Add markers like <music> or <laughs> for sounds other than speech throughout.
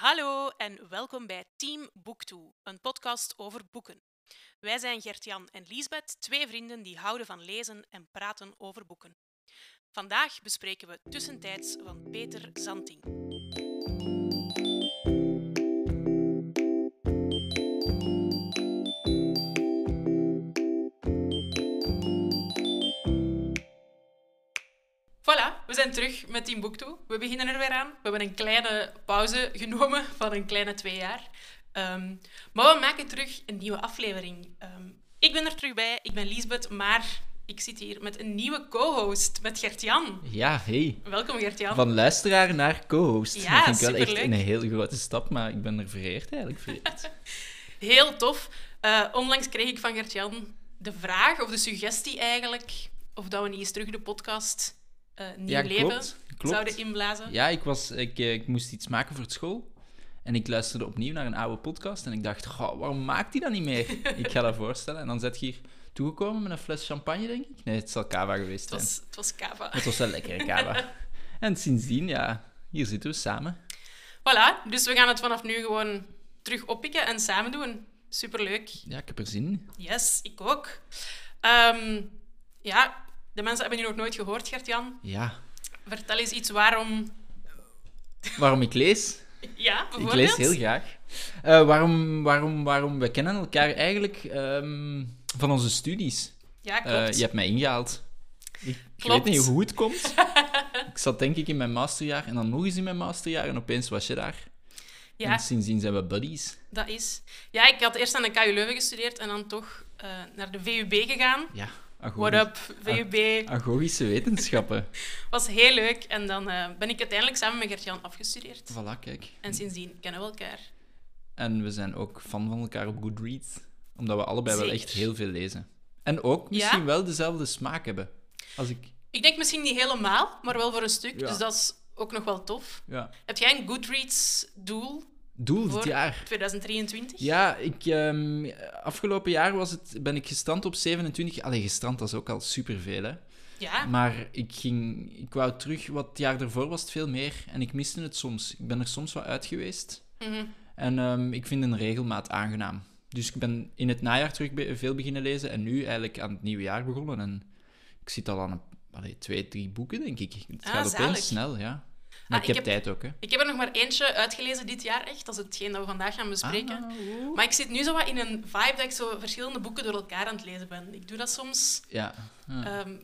Hallo en welkom bij Team Booktoe, een podcast over boeken. Wij zijn Gert-Jan en Liesbeth, twee vrienden die houden van lezen en praten over boeken. Vandaag bespreken we Tussentijds van Peter Zanting. We zijn terug met Team Booktoe. We beginnen er weer aan. We hebben een kleine pauze genomen <laughs> van een kleine twee jaar. Ehm, maar we maken terug een nieuwe aflevering. Ehm, ik ben er terug bij, ik ben Liesbeth, maar ik zit hier met een nieuwe co-host, met Gert-Jan. Ja, hey. Welkom Gert-Jan. Van luisteraar naar co-host. Ja, dat vind ik wel echt een heel grote stap, maar ik ben er vereerd eigenlijk. Vereerd. <laughs> Heel tof. Eh, onlangs kreeg ik van Gert-Jan de vraag, of de suggestie eigenlijk, of dat we niet eens terug de podcast eh Nieuw Ja, Leven klopt, klopt. zouden inblazen. Ja, ik, was, ik, eh, ik moest iets maken voor het school. En ik luisterde opnieuw naar een oude podcast. En ik dacht, goh, waarom maakt hij dat niet meer? <laughs> ik ga dat voorstellen. En dan zet je hier toegekomen met een fles champagne, denk ik. Nee, het zal cava geweest Het zijn. was, het was kava. Het was wel lekkere cava. <laughs> en sindsdien, ja, hier zitten we samen. Voilà, dus we gaan het vanaf nu gewoon terug oppikken en samen doen. Superleuk. Ja, ik heb er zin in. Yes, ik ook. Ehm, ja, de mensen hebben je nog nooit gehoord, Gert-Jan. Ja, Vertel eens iets waarom... waarom ik lees? Ja, Ik lees heel graag. Eh, waarom, waarom, waarom? We kennen elkaar eigenlijk ehm, van onze studies. Ja, Eh, klopt. je hebt mij ingehaald. Ik, weet niet hoe het komt. <laughs> ik zat denk ik in mijn masterjaar en dan nog eens in mijn masterjaar en opeens was je daar. ja, En sindsdien zijn we buddies. dat is... Ja, ik had eerst aan de KU Leuven gestudeerd en dan toch eh, naar de VUB gegaan. Ja, What up, VUB. agorische wetenschappen. <laughs> Was heel leuk. En dan eh, ben ik uiteindelijk samen met Gert-Jan afgestudeerd. voilà, kijk. En sindsdien kennen we elkaar. En we zijn ook fan van elkaar op Goodreads. Omdat we allebei wel echt heel veel lezen. En ook misschien wel dezelfde smaak hebben. Als ik... Ik denk misschien niet helemaal, maar wel voor een stuk. Ja. Dus dat is ook nog wel tof. Ja. Heb jij een Goodreads-doel Doel dit jaar. 2023? Ja, ik, ehm, afgelopen jaar was het, ben ik gestrand op 27. Allee, gestrand, dat is ook al superveel, hè. Ja, Maar ik, ging, ik wou terug, wat het jaar ervoor was het veel meer. En ik miste het soms. Ik ben er soms wat uit geweest. Mhm. En ehm, ik vind een regelmaat aangenaam. Dus ik ben in het najaar terug be- veel beginnen lezen. En nu eigenlijk aan het nieuwe jaar begonnen. En ik zit al aan een, allee, twee, drie boeken, denk ik. Het Ah, gaat zalig. opeens snel, ja. Maar Ah, ik heb tijd ook, hè. Ik heb er nog maar eentje uitgelezen dit jaar, echt. Dat is hetgeen dat we vandaag gaan bespreken. Ah. Maar ik zit nu zo wat in een vibe dat ik zo verschillende boeken door elkaar aan het lezen ben. Ik doe dat soms. Ja. Ah. Ehm,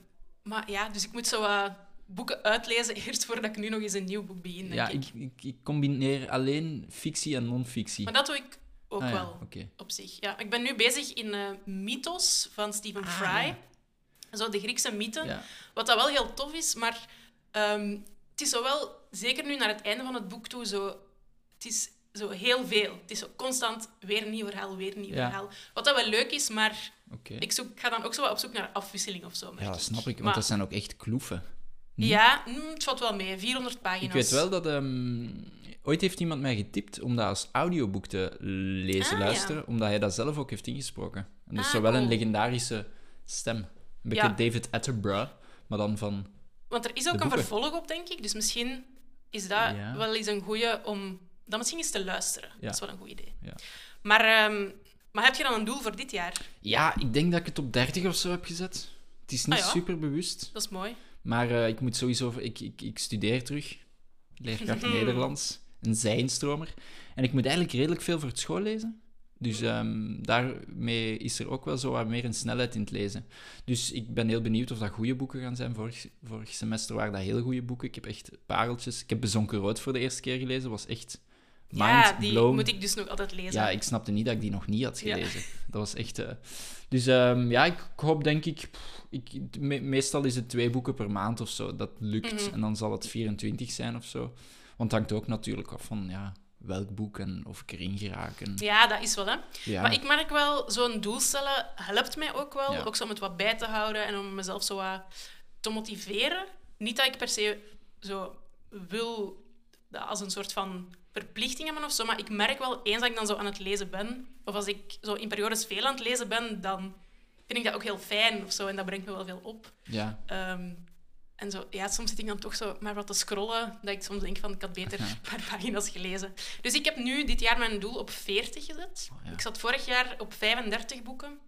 maar ja, dus ik moet zo wat boeken uitlezen <laughs> eerst voordat ik nu nog eens een nieuw boek begin, denk ja, ik. ik, combineer alleen fictie en non-fictie. Maar dat doe ik ook ja, wel, op zich. Ja, ik ben nu bezig in eh, Mythos van Stephen Fry. Zo de Griekse mythen. Ja. Wat dat wel heel tof is, maar ehm, het is zo wel, zeker nu naar het einde van het boek toe, zo, het is zo heel veel. Het is zo constant weer een nieuw verhaal, weer een nieuw Ja. verhaal. Wat dat wel leuk is, maar ik, zoek, ik ga dan ook zo op zoek naar afwisseling of zo. Ja, dat snap ik, want Maar- dat zijn ook echt kloeven. Ja, mm, het valt wel mee. 400 pagina's. Ik weet wel dat... ehm, ooit heeft iemand mij getipt om dat als audioboek te lezen, Ah, ja. luisteren, omdat hij dat zelf ook heeft ingesproken. En dat is Ah, zo wel een legendarische stem. Een beetje. David Attenborough, maar dan van... Want er is ook een vervolg op, denk ik. Dus misschien is dat Ja. wel eens een goeie om dan misschien eens te luisteren. Ja. Dat is wel een goed idee. Ja. Maar, ehm, maar heb je dan een doel voor dit jaar? Ja, ik denk dat ik het op 30 of zo heb gezet. Het is niet Ah, ja. super bewust, Dat is mooi. maar eh, ik moet sowieso... Ik, ik, ik studeer terug, leerkracht <laughs> Nederlands, een zijinstromer. En ik moet eigenlijk redelijk veel voor het school lezen. Dus ehm, daarmee is er ook wel zo wat meer een snelheid in het lezen. Dus ik ben heel benieuwd of dat goede boeken gaan zijn. Vorig, vorig semester waren dat heel goede boeken. Ik heb echt pareltjes. Ik heb Bezonken Rood voor de eerste keer gelezen. was echt Ja, die moet ik dus nog altijd lezen. Ja, ik snapte niet dat ik die nog niet had Ja. gelezen. Dat was echt... eh, Dus ehm, ja, ik hoop denk ik... ik me- meestal is het twee boeken per maand of zo. Dat lukt. Mhm. En dan zal het 24 zijn of zo. Want het hangt ook natuurlijk af van ja, welk boek en of ik erin geraak. En, Ja, dat is wel, hè. ja. Maar ik merk wel, zo'n doel stellen helpt mij ook wel. Ja. Ook zo om het wat bij te houden en om mezelf zo wat te motiveren. Niet dat ik per se zo wil dat als een soort van verplichting hebben of zo, maar ik merk wel, eens dat ik dan zo aan het lezen ben, of als ik zo in periodes veel aan het lezen ben, dan vind ik dat ook heel fijn of zo en dat brengt me wel veel op. ja. Ehm, En zo, ja, soms zit ik dan toch zo maar wat te scrollen, dat ik soms denk van, ik had beter <laughs> een paar pagina's gelezen. Dus ik heb nu dit jaar mijn doel op 40 gezet. Oh, ja. Ik zat vorig jaar op 35 boeken.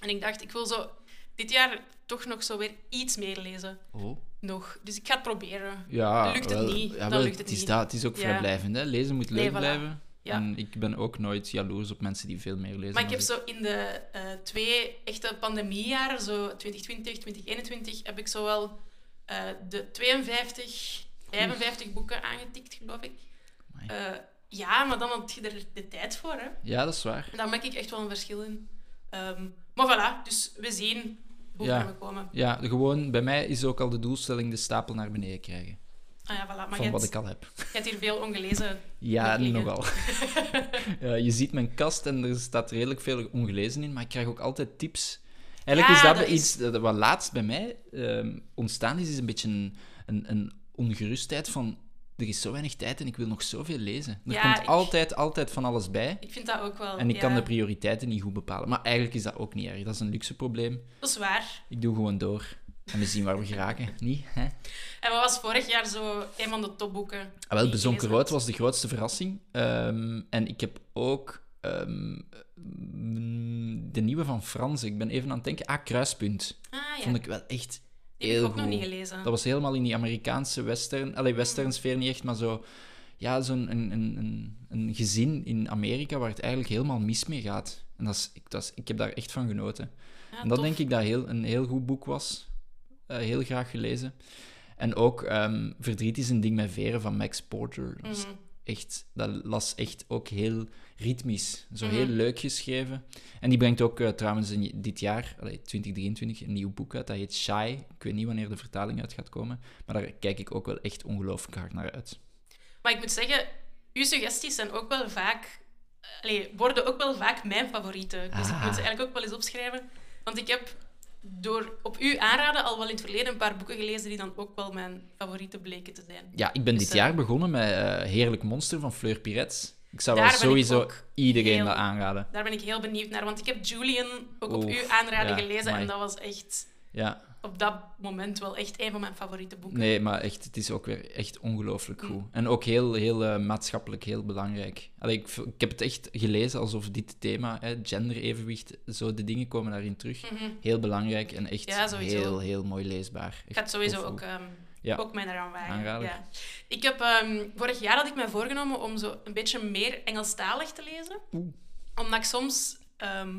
En ik dacht, ik wil zo dit jaar toch nog zo weer iets meer lezen. Oh. Nog. Dus ik ga het proberen. Ja, Lukt het wel, niet, ja, dan lukt het is niet. Dat, het is ook Ja. vrijblijvend. Hè? Lezen moet leuk Nee, voilà. blijven. Ja. En ik ben ook nooit jaloers op mensen die veel meer lezen. Maar ik heb zo in de eh, twee echte pandemiejaren, zo 2020, 2021, heb ik zo wel eh, de 52, 55 boeken aangetikt, geloof ik. Eh, ja, maar dan had je er de tijd voor, hè. Ja, dat is waar. Daar maak ik echt wel een verschil in. Ehm, maar voilà, dus we zien hoe Ja. we komen. Ja, gewoon, bij mij is ook al de doelstelling de stapel naar beneden krijgen. Ah ja, voilà. Maar van je wat hebt, ik al heb. je hebt hier veel ongelezen. Ja, nogal. Ja, <laughs> je ziet mijn kast en er staat redelijk veel ongelezen in, maar ik krijg ook altijd tips. Eigenlijk Ja, is dat, dat bij is- iets wat laatst bij mij ehm, ontstaan is, is een beetje een, een, een ongerustheid van er is zo weinig tijd en ik wil nog zoveel lezen. Er Ja, komt ik- altijd, altijd van alles bij. Ik vind dat ook wel. En ik ja. kan de prioriteiten niet goed bepalen. Maar eigenlijk is dat ook niet erg. Dat is een luxe probleem. Dat is waar. Ik doe gewoon door. En we zien waar we geraken. <laughs> Niet? Hè? En wat was vorig jaar zo een van de topboeken? Ah, wel, Bezonken Rood was de grootste verrassing. Ehm, en ik heb ook ehm, de nieuwe van Frans. Ik ben even aan het denken. Ah, Kruispunt. Ah ja, Vond ik wel echt die heb heel ik ook nog goed. niet gelezen. Dat was helemaal in die Amerikaanse western... Allee, Mm. western sfeer niet echt, maar zo... Ja, zo'n een, een, een, een gezin in Amerika waar het eigenlijk helemaal mis mee gaat. En dat is, ik, dat is, ik heb daar echt van genoten. Ja, En dat tof. denk ik dat heel, een heel goed boek was. Eh, heel graag gelezen. En ook ehm, Verdriet is een ding met veren van Max Porter. Dat, Mhm. Echt, dat las echt ook heel ritmisch. Zo Mhm. heel leuk geschreven. En die brengt ook eh, trouwens in, dit jaar, allee, 2023, een nieuw boek uit. Dat heet Shy. Ik weet niet wanneer de vertaling uit gaat komen. Maar daar kijk ik ook wel echt ongelooflijk hard naar uit. Maar ik moet zeggen, uw suggesties zijn ook wel vaak... Allee, worden ook wel vaak mijn favorieten. Dus ik Ah. moet ze eigenlijk ook wel eens opschrijven. Want ik heb door op u aanraden al wel in het verleden een paar boeken gelezen die dan ook wel mijn favorieten bleken te zijn. Ja, ik ben Dus, dit eh, jaar begonnen met eh, Heerlijk Monster van Fleur Pirets. Ik zou wel sowieso iedereen heel- dat aanraden. Daar ben ik heel benieuwd naar, want ik heb Julian ook op uw aanraden ja, gelezen amai. en dat was echt Ja, op dat moment wel echt een van mijn favoriete boeken. Nee, maar echt, het is ook weer echt ongelooflijk Mm. goed. En ook heel, heel eh, maatschappelijk heel belangrijk. Allee, ik, ik heb het echt gelezen alsof dit thema, hè, genderevenwicht, zo de dingen komen daarin terug. Mhm. Heel belangrijk en echt Ja, heel, heel mooi leesbaar. Ik ga het sowieso ook, Ja. ook mij eraan wagen. Ja. Ik heb, ehm, vorig jaar had ik mij voorgenomen om zo een beetje meer Engelstalig te lezen. Oeh. Omdat ik soms...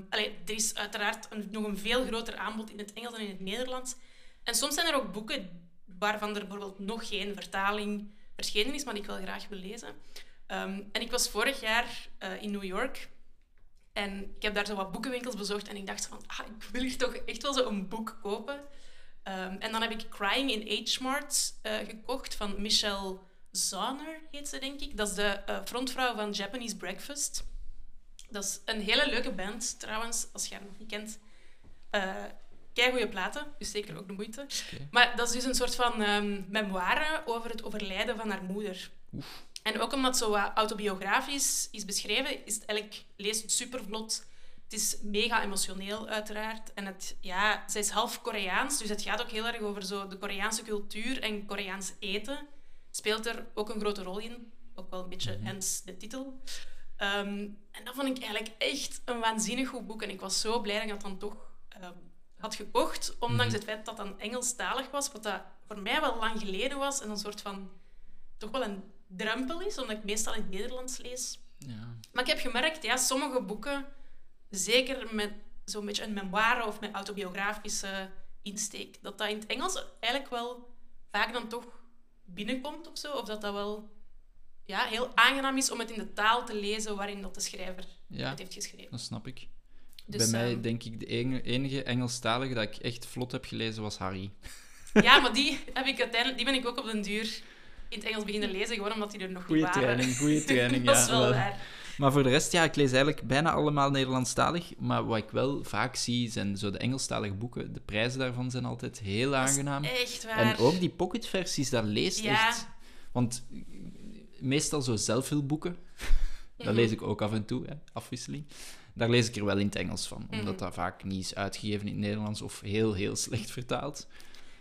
allee, er is uiteraard een, nog een veel groter aanbod in het Engels dan in het Nederlands. En soms zijn er ook boeken waarvan er bijvoorbeeld nog geen vertaling verschenen is, maar die ik wel graag wil lezen. Ehm, en ik was vorig jaar eh, in New York en ik heb daar zo wat boekenwinkels bezocht en ik dacht van, ah, ik wil hier toch echt wel zo een boek kopen. Ehm, en dan heb ik Crying in H-Mart eh, gekocht van Michelle Zauner, heet ze denk ik. Dat is de eh, frontvrouw van Japanese Breakfast. Dat is een hele leuke band trouwens, als je haar nog niet kent. Eh Kei goede platen, dus zeker ook de moeite. Maar dat is dus een soort van ehm memoire over het overlijden van haar moeder. En ook omdat het zo wat autobiografisch is beschreven, is het eigenlijk, leest het super vlot. Het is mega emotioneel, uiteraard. En het, ja, zij is half Koreaans, dus het gaat ook heel erg over zo de Koreaanse cultuur en Koreaans eten. Speelt er ook een grote rol in. Ook wel een beetje hens de titel. Ehm, en dat vond ik eigenlijk echt een waanzinnig goed boek. En ik was zo blij dat ik dat dan toch ehm, had gekocht. Ondanks het feit dat het dan Engelstalig was, wat dat voor mij wel lang geleden was. En een soort van... Toch wel een drempel is, omdat ik meestal in het Nederlands lees. Ja. Maar ik heb gemerkt, ja, sommige boeken, zeker met zo'n beetje een memoire of met autobiografische insteek, dat dat in het Engels eigenlijk wel vaak dan toch binnenkomt of zo. Of dat dat wel ja, heel aangenaam is om het in de taal te lezen waarin dat de schrijver ja, het heeft geschreven. dat snap ik. Dus, Bij mij ehm, denk ik de enige Engelstalige dat ik echt vlot heb gelezen was Harry. Ja, maar die, heb ik uiteindelijk, die ben ik ook op den duur in het Engels beginnen lezen, gewoon omdat die er nog Goeie niet waren. training, goede <laughs> training. dat ja, is wel wel. waar. Maar voor de rest, ja, ik lees eigenlijk bijna allemaal Nederlandstalig. Maar wat ik wel vaak zie, zijn zo de Engelstalige boeken. De prijzen daarvan zijn altijd heel aangenaam. Echt waar. En ook die pocketversies, dat leest Ja. echt... Want meestal zo zelfhulpboeken, dat Mhm. lees ik ook af en toe, hè, afwisseling. Daar lees ik er wel in het Engels van, omdat Mhm. dat vaak niet is uitgegeven in het Nederlands of heel, heel slecht vertaald.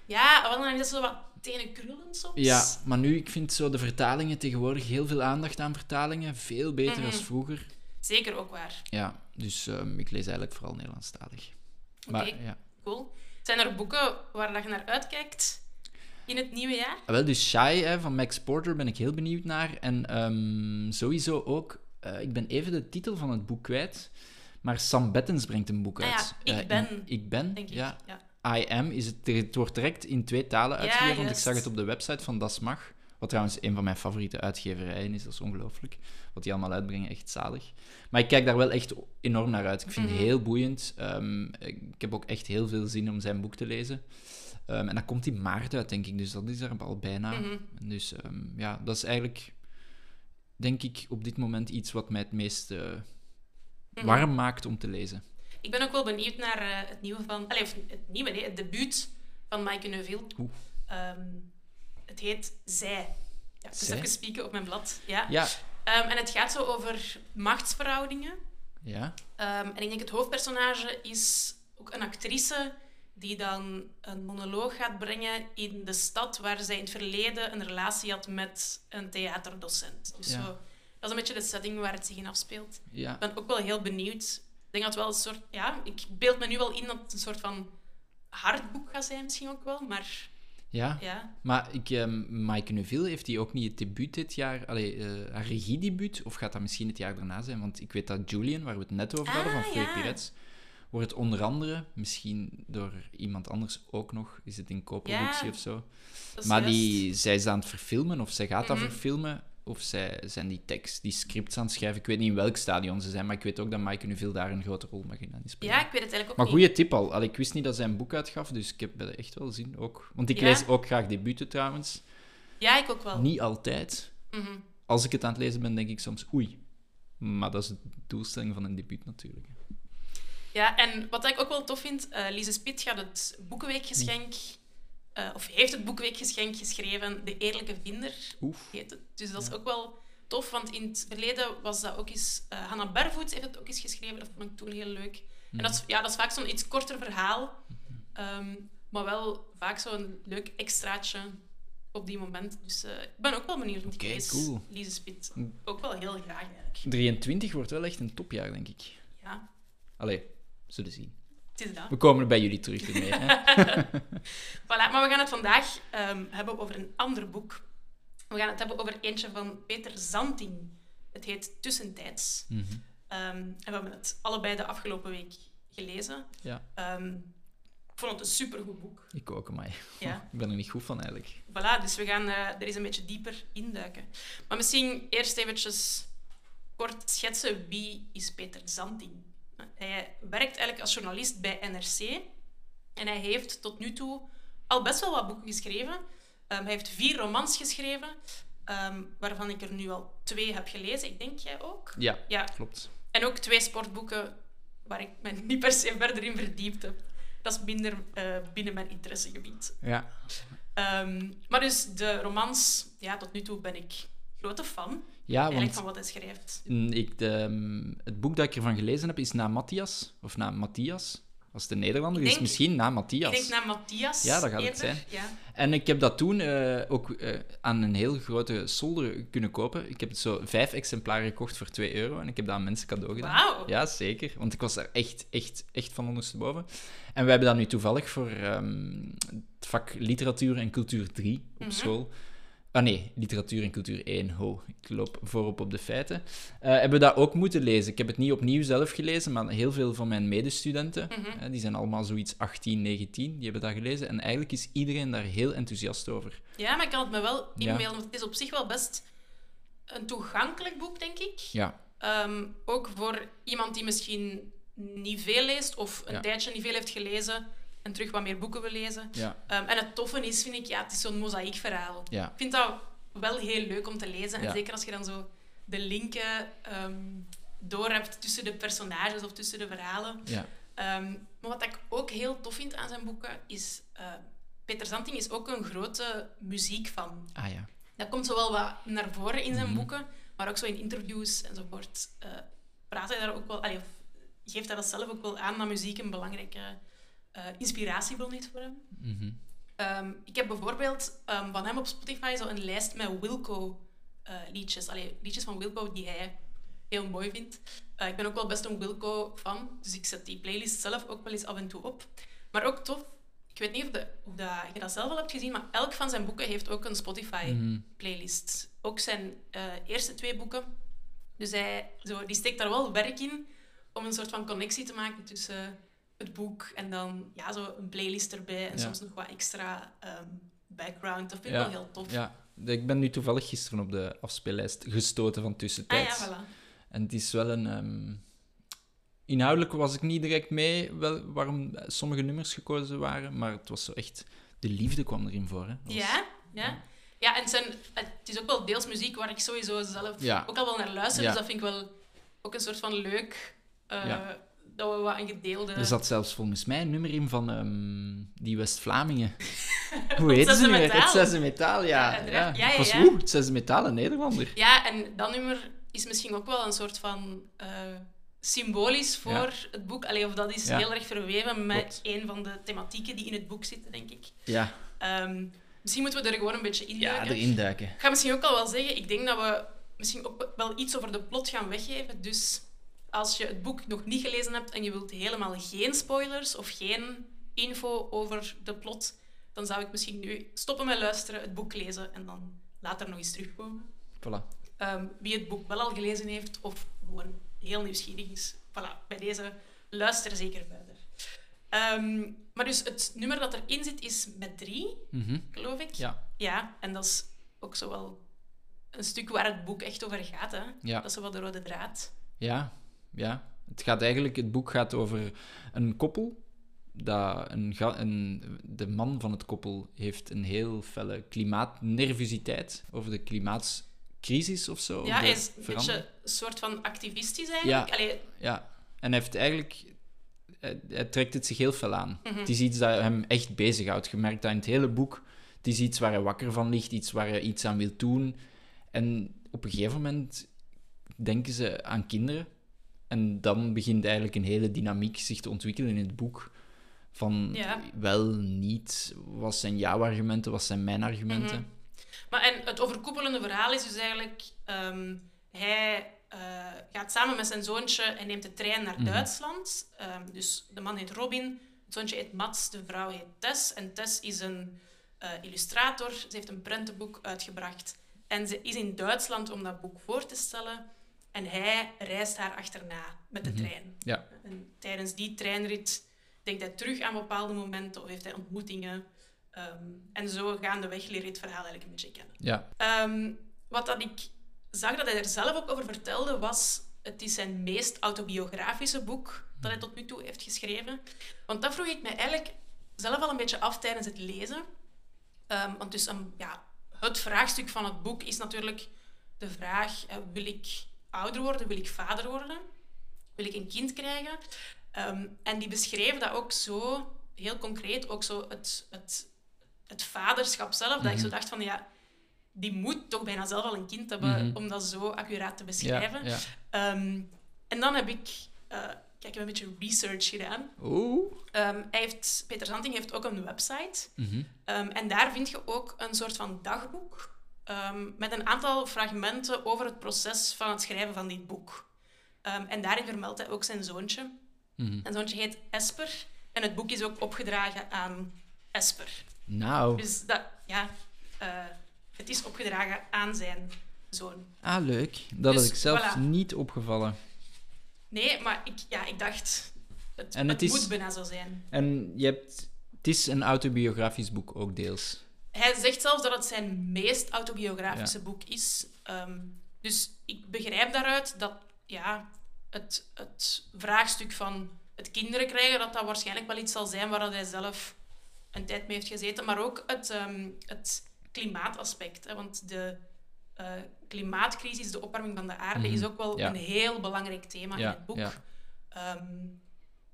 Ja, wel, dan is dat zo wat tenen krullen soms. Ja, maar nu, ik vind zo de vertalingen tegenwoordig heel veel aandacht aan vertalingen. Veel beter Mhm. dan vroeger. Zeker ook waar. Ja, dus ehm, ik lees eigenlijk vooral Nederlandstalig. Oké. ja. Cool. Zijn er boeken waar dat je naar uitkijkt in het nieuwe jaar? Ah, Wel, dus Shy hè, van Max Porter ben ik heel benieuwd naar. En ehm, sowieso ook, eh, ik ben even de titel van het boek kwijt. Maar Sam Bettens brengt een boek Ah ja, uit. Ik Eh, in- Ben, ik ben, Denk ik. ja. ja. I am is het, het wordt direct in twee talen Ja, uitgegeven, want ik zag het op de website van Das Mag. Wat trouwens een van mijn favoriete uitgeverijen is, dat is ongelooflijk. Wat die allemaal uitbrengen, echt zalig. Maar ik kijk daar wel echt enorm naar uit. Ik vind het Mhm. heel boeiend. Ehm, ik heb ook echt heel veel zin om zijn boek te lezen. Ehm, en dat komt in maart uit, denk ik, dus dat is er al bijna. Mhm. Dus ehm, ja, dat is eigenlijk, denk ik, op dit moment iets wat mij het meest eh, Mhm. warm maakt om te lezen. Ik ben ook wel benieuwd naar eh, het nieuwe van... Allee, of het nieuwe, nee, het debuut van Maaike Neuville. Oeh. Ehm, het heet Zij. Ja, dus Zij? even spieken op mijn blad. Ja. Ja, en het gaat zo over machtsverhoudingen. ja, en ik denk het hoofdpersonage is ook een actrice die dan een monoloog gaat brengen in de stad waar zij in het verleden een relatie had met een theaterdocent. Dus Ja. zo, dat is een beetje de setting waar het zich in afspeelt. ja. Ik ben ook wel heel benieuwd. Ik denk dat wel een soort... Ja, ik beeld me nu wel in dat het een soort van hard boek gaat zijn misschien ook wel, maar ja. ja. Maar ik, ehm Maaike Neuville, heeft hij ook niet het debuut dit jaar, allee, eh, haar regiedebuut, of gaat dat misschien het jaar daarna zijn? Want ik weet dat Julian, waar we het net over hadden, Ah, van Freek ja. Pirets, wordt onder andere, misschien door iemand anders ook nog, is het in co-productie Ja, of zo, maar juist. die, zij is aan het verfilmen, of zij gaat dat Mhm. verfilmen, of zij zijn die tekst, die scripts aan het schrijven. Ik weet niet in welk stadion ze zijn, maar ik weet ook dat Maaike Neuville daar een grote rol mag in aan spelen. Ja, ik weet het eigenlijk ook Maar goede tip al. Ik wist niet dat zij een boek uitgaf, dus ik heb er echt wel zin ook. Want ik Ja? lees ook graag debuten trouwens. Ja, ik ook wel. Niet altijd. Mhm. Als ik het aan het lezen ben, denk ik soms oei. Maar dat is de doelstelling van een debuut natuurlijk. Ja, en wat ik ook wel tof vind, eh Lise Spit gaat het Boekenweekgeschenk, eh, of heeft het Boekenweekgeschenk geschreven, De Eerlijke Vinder Oef. heet het. Dus dat is ook wel tof, want in het verleden was dat ook eens... eh Hannah Barvoets heeft het ook eens geschreven, dat vond ik toen heel leuk. En dat is, ja, dat is vaak zo'n iets korter verhaal, ehm, maar wel vaak zo'n leuk extraatje op die moment. Dus ik ben ook wel benieuwd, Oké, ik lees cool. Lise Spit ook wel heel graag eigenlijk. 23 wordt wel echt een topjaar, denk ik. Ja, Allee, zullen zien. het is dat. We komen er bij jullie terug. Hè? <laughs> Voilà, maar we gaan het vandaag ehm, hebben over een ander boek. We gaan het hebben over eentje van Peter Zanting. Het heet Tussentijds. Mhm. Ehm, en we hebben het allebei de afgelopen week gelezen. Ja, Ehm, ik vond het een supergoed boek. ik ook, maar Ja. <laughs> ik ben er niet goed van eigenlijk. Voilà, dus we gaan eh, er eens een beetje dieper induiken. Maar misschien eerst eventjes kort schetsen wie is Peter Zanting. Hij werkt eigenlijk als journalist bij NRC en hij heeft tot nu toe al best wel wat boeken geschreven. Ehm, hij heeft vier romans geschreven, ehm, waarvan ik er nu al twee heb gelezen. Ik denk jij ook. Ja, Ja, klopt. en ook twee sportboeken waar ik me niet per se verder in verdiept heb. Dat is minder eh, binnen mijn interessegebied. Ja. Ehm, maar dus de romans, ja, tot nu toe ben ik grote fan Ja, eigenlijk want van wat hij schrijft. Mm, Ik, de, ehm, het boek dat ik ervan gelezen heb is na Matthias. Of na Matthias. Als het een Nederlander Ik is, denk- misschien na Matthias. Ik denk naar Matthias. Ja, dat gaat het zijn. Ja. En ik heb dat toen eh, ook eh, aan een heel grote solder kunnen kopen. Ik heb het zo vijf exemplaren gekocht voor 2 euro. En ik heb dat aan mensen cadeau gedaan. Wauw. Ja, zeker. Want ik was daar echt, echt, echt van ondersteboven. En we hebben dat nu toevallig voor ehm, het vak literatuur en cultuur 3 op Mhm. school. Ah nee, literatuur en cultuur 1. Ho, ik loop voorop op de feiten. Eh, hebben we dat ook moeten lezen. Ik heb het niet opnieuw zelf gelezen, maar heel veel van mijn medestudenten, Mhm. die zijn allemaal zoiets 18, 19, die hebben dat gelezen. En eigenlijk is iedereen daar heel enthousiast over. ja, maar ik kan het me wel Ja. inbeelden, want het is op zich wel best een toegankelijk boek, denk ik. Ja, Ehm, ook voor iemand die misschien niet veel leest of een Ja. tijdje niet veel heeft gelezen en terug wat meer boeken wil lezen. ja, Ehm, en het toffe is, vind ik, ja, het is zo'n mozaïekverhaal. ja. Ik vind dat wel heel leuk om te lezen. En Ja. zeker als je dan zo de linken ehm door hebt tussen de personages of tussen de verhalen. ja. Ehm, maar wat ik ook heel tof vind aan zijn boeken is... Peter Zanting is ook een grote muziekfan. Ah ja. Dat komt zowel wat naar voren in zijn Mhm. boeken, maar ook zo in interviews enzovoort. eh praat hij daar ook wel... allee, of geeft hij dat zelf ook wel aan, dat muziek een belangrijke eh, inspiratiebron is voor hem. Mhm. Ehm, ik heb bijvoorbeeld ehm, van hem op Spotify zo een lijst met Wilco-liedjes. Allee, liedjes van Wilco die hij heel mooi vindt. Eh, ik ben ook wel best een Wilco-fan, dus ik zet die playlist zelf ook wel eens af en toe op. Maar ook tof, ik weet niet of, de, of dat, je dat zelf al hebt gezien, maar elk van zijn boeken heeft ook een Spotify-playlist. Ook zijn eh, eerste twee boeken. Dus hij, zo, die steekt daar wel werk in om een soort van connectie te maken tussen het boek en dan ja, zo een playlist erbij en Ja. soms nog wat extra ehm, background. Dat vind ik Ja, wel heel tof. Ja, ik ben nu toevallig gisteren op de afspeellijst gestoten van Ah tussentijds. ja, voilà. En het is wel een... ehm, Inhoudelijk was ik niet direct mee wel, waarom sommige nummers gekozen waren, maar het was zo echt... De liefde kwam erin voor, hè. Was- Ja, ja. Ja, en het, zijn, het is ook wel deels muziek waar ik sowieso zelf ook al wel naar luister. Dus dat vind ik wel ook een soort van leuk. eh. Dat we wat een gedeelde... Er zat zelfs volgens mij een nummer in van ehm, die West-Vlamingen. <laughs> Hoe heet ze nu? Het zesde metaal, ja. Ja, ja, was, oeh, het zesde metaal, een Nederlander. Ja, en dat nummer is misschien ook wel een soort van eh, symbolisch voor Ja. het boek. Allee, of dat is Ja. heel erg verweven met Klopt. een van de thematieken die in het boek zitten, denk ik. Ja, Ehm, misschien moeten we er gewoon een beetje in ja erin duiken. Ik ga misschien ook al wel zeggen, ik denk dat we misschien ook wel iets over de plot gaan weggeven. Dus als je het boek nog niet gelezen hebt en je wilt helemaal geen spoilers of geen info over de plot, dan zou ik misschien nu stoppen met luisteren, het boek lezen en dan later nog eens terugkomen. Voilà. Ehm, wie het boek wel al gelezen heeft of gewoon heel nieuwsgierig is, voilà, bij deze luister zeker verder. Ehm, maar dus het nummer dat erin zit is met drie, Mhm. geloof ik. Ja, Ja, en dat is ook zo wel een stuk waar het boek echt over gaat. Hè? ja. Dat is wel de rode draad. Ja, ja. Het, gaat eigenlijk, het boek gaat over een koppel. Dat een, een, de man van het koppel heeft een heel felle klimaatnervositeit over de klimaatcrisis of zo. ja, hij is een beetje een soort van activistisch eigenlijk. Allee, Ja, en hij heeft eigenlijk... Hij, hij trekt het zich heel fel aan. Mhm. Het is iets dat hem echt bezighoudt. Je merkt dat in het hele boek. Het is iets waar hij wakker van ligt, iets waar hij iets aan wil doen. En op een gegeven moment denken ze aan kinderen. En dan begint eigenlijk een hele dynamiek zich te ontwikkelen in het boek. Van Ja. wel, niet, wat zijn jouw argumenten, wat zijn mijn argumenten. Mhm. Maar en het overkoepelende verhaal is dus eigenlijk... ehm, hij eh, gaat samen met zijn zoontje en neemt de trein naar Mhm. Duitsland. Ehm, dus de man heet Robin, het zoontje heet Mats, de vrouw heet Tess. En Tess is een eh, illustrator. Ze heeft een prentenboek uitgebracht. En ze is in Duitsland om dat boek voor te stellen. En hij reist haar achterna met de Mhm. trein. Ja. En tijdens die treinrit denkt hij terug aan bepaalde momenten of heeft hij ontmoetingen. Ehm, en zo gaandeweg leer je het verhaal eigenlijk een beetje kennen. Ja. Ehm, wat dat ik zag dat hij er zelf ook over vertelde, was... Het is zijn meest autobiografische boek dat hij tot nu toe heeft geschreven. Want dat vroeg ik me eigenlijk zelf al een beetje af tijdens het lezen. Ehm, want dus ja, het vraagstuk van het boek is natuurlijk de vraag... wil ik ouder worden? Wil ik vader worden? Wil ik een kind krijgen? Ehm, en die beschreef dat ook zo heel concreet, ook zo het, het, het vaderschap zelf, dat ik zo dacht van ja, die moet toch bijna zelf al een kind hebben Mhm. om dat zo accuraat te beschrijven. ja. Ehm, en dan heb ik, eh, kijk, ik heb een beetje research gedaan. Oeh. Ehm, hij heeft, Peter Zanting heeft ook een website. Mhm. En daar vind je ook een soort van dagboek ehm, met een aantal fragmenten over het proces van het schrijven van dit boek. Ehm, en daarin vermeldt hij ook zijn zoontje. Mhm. Zijn zoontje heet Esper en het boek is ook opgedragen aan Esper. Nou, Dus dat, ja, eh, het is opgedragen aan zijn zoon. ah, leuk. Dat Dus, had ik zelf voilà. niet opgevallen. Nee, maar ik, ja, ik dacht, het, En het, het is- moet bijna zo zijn. En je hebt... Het is een autobiografisch boek ook deels. Hij zegt zelfs dat het zijn meest autobiografische boek is. Ehm, dus ik begrijp daaruit dat ja, het, het vraagstuk van het kinderen krijgen, dat dat waarschijnlijk wel iets zal zijn waar hij zelf een tijd mee heeft gezeten. Maar ook het, ehm, het klimaataspect. Hè, want de eh, klimaatcrisis, de opwarming van de aarde, Mhm, is ook wel ja. een heel belangrijk thema in het boek. Ehm,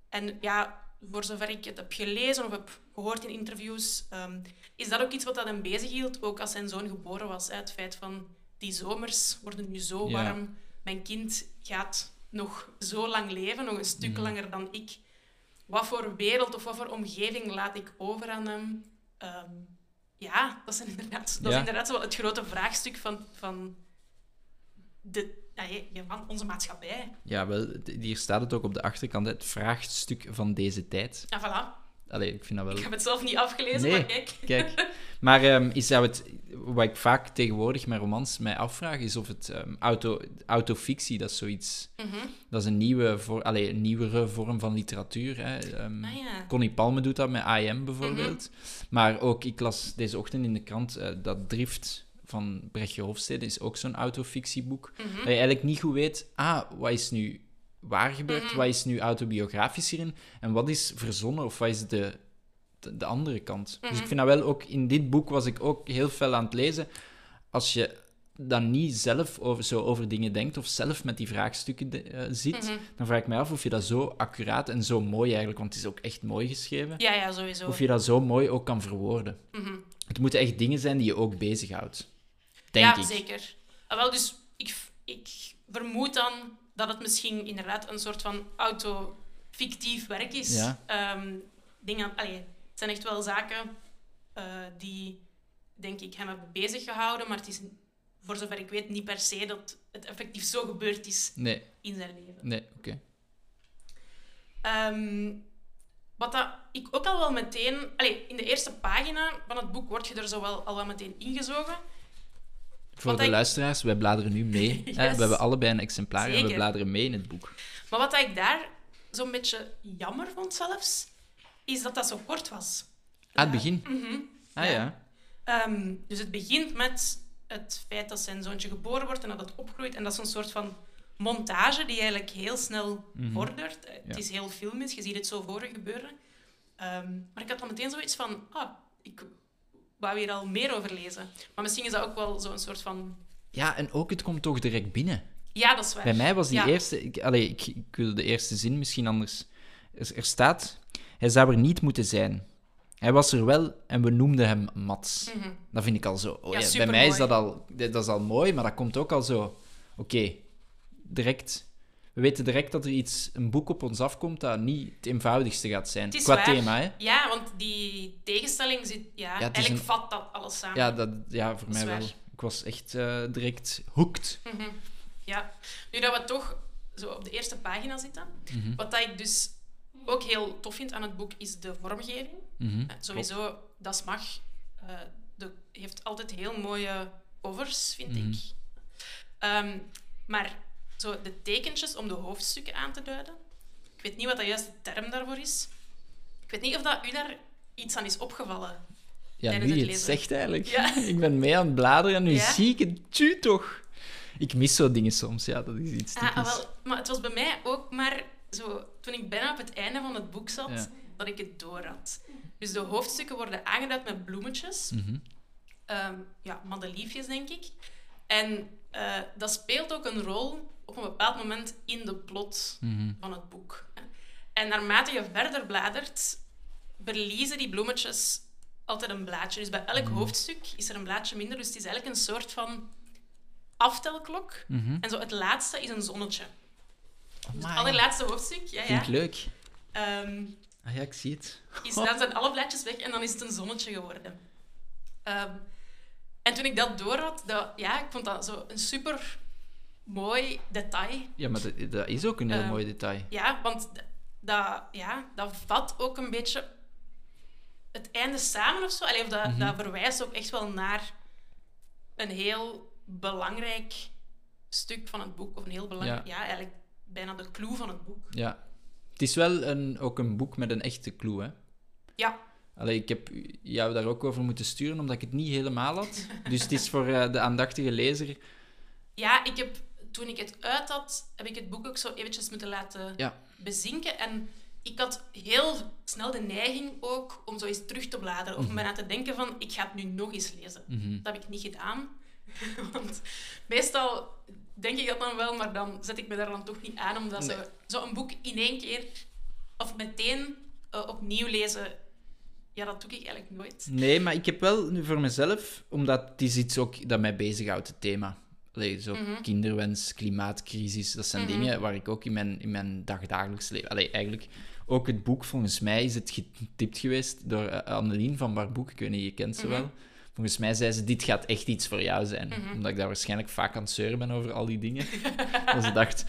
en ja, voor zover ik het heb gelezen of heb gehoord in interviews, ehm, is dat ook iets wat dat hem bezighield, ook als zijn zoon geboren was. Hè? Het feit van, die zomers worden nu zo Ja. warm, mijn kind gaat nog zo lang leven, nog een stuk Mhm. langer dan ik. Wat voor wereld of wat voor omgeving laat ik over aan hem? ehm, ja, dat is inderdaad, dat Ja. is inderdaad zo het grote vraagstuk van, van, de, ja, van onze maatschappij. Ja, wel, hier staat het ook op de achterkant, het vraagstuk van deze tijd. Ja, voilà. Allee, ik vind dat wel... Ik heb het zelf niet afgelezen, Nee. maar kijk. Kijk, <laughs> maar ehm, is dat het, wat ik vaak tegenwoordig met romans mij afvraag, is of het ehm, auto, autofictie, dat is zoiets, Mhm. dat is een, nieuwe voor, allee, een nieuwere vorm van literatuur. Hè. Ehm, Ah ja. Connie Palme doet dat met AM bijvoorbeeld. Maar ook, ik las deze ochtend in de krant, eh, dat Drift van Brechtje Hofstede is ook zo'n autofictieboek. Mhm. Dat je eigenlijk niet goed weet, ah, wat is nu waar gebeurd, Mhm. wat is nu autobiografisch hierin, en wat is verzonnen, of wat is de, de, de andere kant. Dus Mhm. ik vind dat wel ook, in dit boek was ik ook heel fel aan het lezen, als je dan niet zelf over, zo over dingen denkt, of zelf met die vraagstukken de- eh, zit, Mhm. dan vraag ik mij af of je dat zo accuraat en zo mooi eigenlijk, want het is ook echt mooi geschreven, Ja, ja, sowieso. of je dat zo mooi ook kan verwoorden. Mhm. Het moeten echt dingen zijn die je ook bezighoudt. Denk ja, ik. zeker. Ah, wel, dus ik, ik vermoed dan dat het misschien inderdaad een soort van auto-fictief werk is. Ja. Ehm, dingen, allee, het zijn echt wel zaken eh, die, denk ik, hem hebben bezig gehouden, maar het is, voor zover ik weet, niet per se dat het effectief zo gebeurd is Nee, in zijn leven. nee, oké. Ehm, wat dat ik ook al wel meteen... Allee, in de eerste pagina van het boek word je er zo wel al wel meteen ingezogen. Voor de ik- luisteraars, wij bladeren nu mee. <laughs> hè. We hebben allebei een exemplaar en we bladeren mee in het boek. Maar wat ik daar zo'n beetje jammer vond zelfs, is dat dat zo kort was. Ah, het begin. Mhm. Ah Ja. ja. Ehm, dus het begint met het feit dat zijn zoontje geboren wordt en dat het opgroeit. En dat is een soort van montage die eigenlijk heel snel Mhm. vordert. Eh. Het is heel filmisch, je ziet het zo voor gebeuren. Ehm, maar ik had dan meteen zoiets van, ah, ik wou hier al meer over lezen. Maar misschien is dat ook wel zo'n soort van... Ja, en ook het komt toch direct binnen. Ja, dat is waar. Bij mij was die Ja. eerste... Ik, allee, ik, ik wil de eerste zin misschien anders... Er, er staat... Hij zou er niet moeten zijn. Hij was er wel en we noemden hem Mats. Mhm. Dat vind ik al zo... Oh, Ja, ja, bij mij is dat al, dat is al mooi, maar dat komt ook al zo... Oké, direct... We weten direct dat er iets, een boek op ons afkomt dat niet het eenvoudigste gaat zijn. Het Qua waar. thema, hè. Ja, want die tegenstelling zit... Ja, eigenlijk een- vat dat alles samen. Ja, dat, ja voor Dat mij wel. Ik was echt eh, direct hooked. Mhm. Ja, nu dat we toch zo op de eerste pagina zitten, Mhm. wat dat ik dus ook heel tof vind aan het boek, is de vormgeving. Eh, Sowieso, Das Mag eh, de, heeft altijd heel mooie covers, vind Mhm. ik. Ehm, maar zo de tekentjes om de hoofdstukken aan te duiden, ik weet niet wat de juiste term daarvoor is. Ik weet niet of dat u daar iets aan is opgevallen. Ja, nu je het zegt eigenlijk. Ja. <laughs> Ik ben mee aan het bladeren en nu Ja? zie ik het tju toch. Ik mis zo dingen soms, ja, dat is iets Ah, typisch. ah, wel, maar het was bij mij ook maar zo, toen ik bijna op het einde van het boek zat, Ja. dat ik het door had. Dus de hoofdstukken worden aangeduid met bloemetjes. Mhm. Ehm, ja, madeliefjes, denk ik. En eh, dat speelt ook een rol op een bepaald moment in de plot Mhm. van het boek. En naarmate je verder bladert, verliezen die bloemetjes altijd een blaadje. Dus bij elk Mhm. hoofdstuk is er een blaadje minder. Dus het is eigenlijk een soort van aftelklok. Mhm. En zo het laatste is een zonnetje. Dus het allerlaatste hoofdstuk, ja, Vind ik ja, leuk. ehm, Ah ja, ik zie het. is, dan zijn alle blaadjes weg en dan is het een zonnetje geworden. Ehm, en toen ik dat door had, dat, ja, ik vond dat zo een super mooi detail. Ja, maar dat, dat is ook een heel Ehm, mooi detail. Ja, want dat, ja, dat vat ook een beetje het einde samen of zo. Allee, of dat, Mhm. dat verwijst ook echt wel naar een heel belangrijk stuk van het boek. Of een heel belangrijk, ja. eigenlijk bijna de clue van het boek. Ja. Het is wel een, ook een boek met een echte clue, hè. Ja, Allee, ik heb jou daar ook over moeten sturen, omdat ik het niet helemaal had. Dus het is voor eh, de aandachtige lezer... ja ik heb, toen ik het uit had, heb ik het boek ook zo eventjes moeten laten Ja. bezinken. En ik had heel snel de neiging ook om zo eens terug te bladeren. Of om bijna te denken van, ik ga het nu nog eens lezen. Mhm. Dat heb ik niet gedaan. <laughs> Want meestal denk ik dat dan wel, maar dan zet ik me daar dan toch niet aan. Omdat Nee. zo, zo een boek in één keer of meteen eh, opnieuw lezen, ja, dat doe ik eigenlijk nooit. Nee, maar ik heb wel nu voor mezelf, omdat het is iets ook dat mij bezighoudt, het thema. Allee, zo Mhm. kinderwens, klimaatcrisis, dat zijn Mhm. dingen waar ik ook in mijn, in mijn dagdagelijks leven... Allee, eigenlijk, ook het boek, volgens mij is het getipt geweest door eh, Annelien van Barboek. Ik weet niet, je kent ze Mhm. wel. Volgens mij zei ze, dit gaat echt iets voor jou zijn. Omdat ik daar waarschijnlijk vaak aan het zeuren ben over al die dingen. <laughs> Dat ze dacht,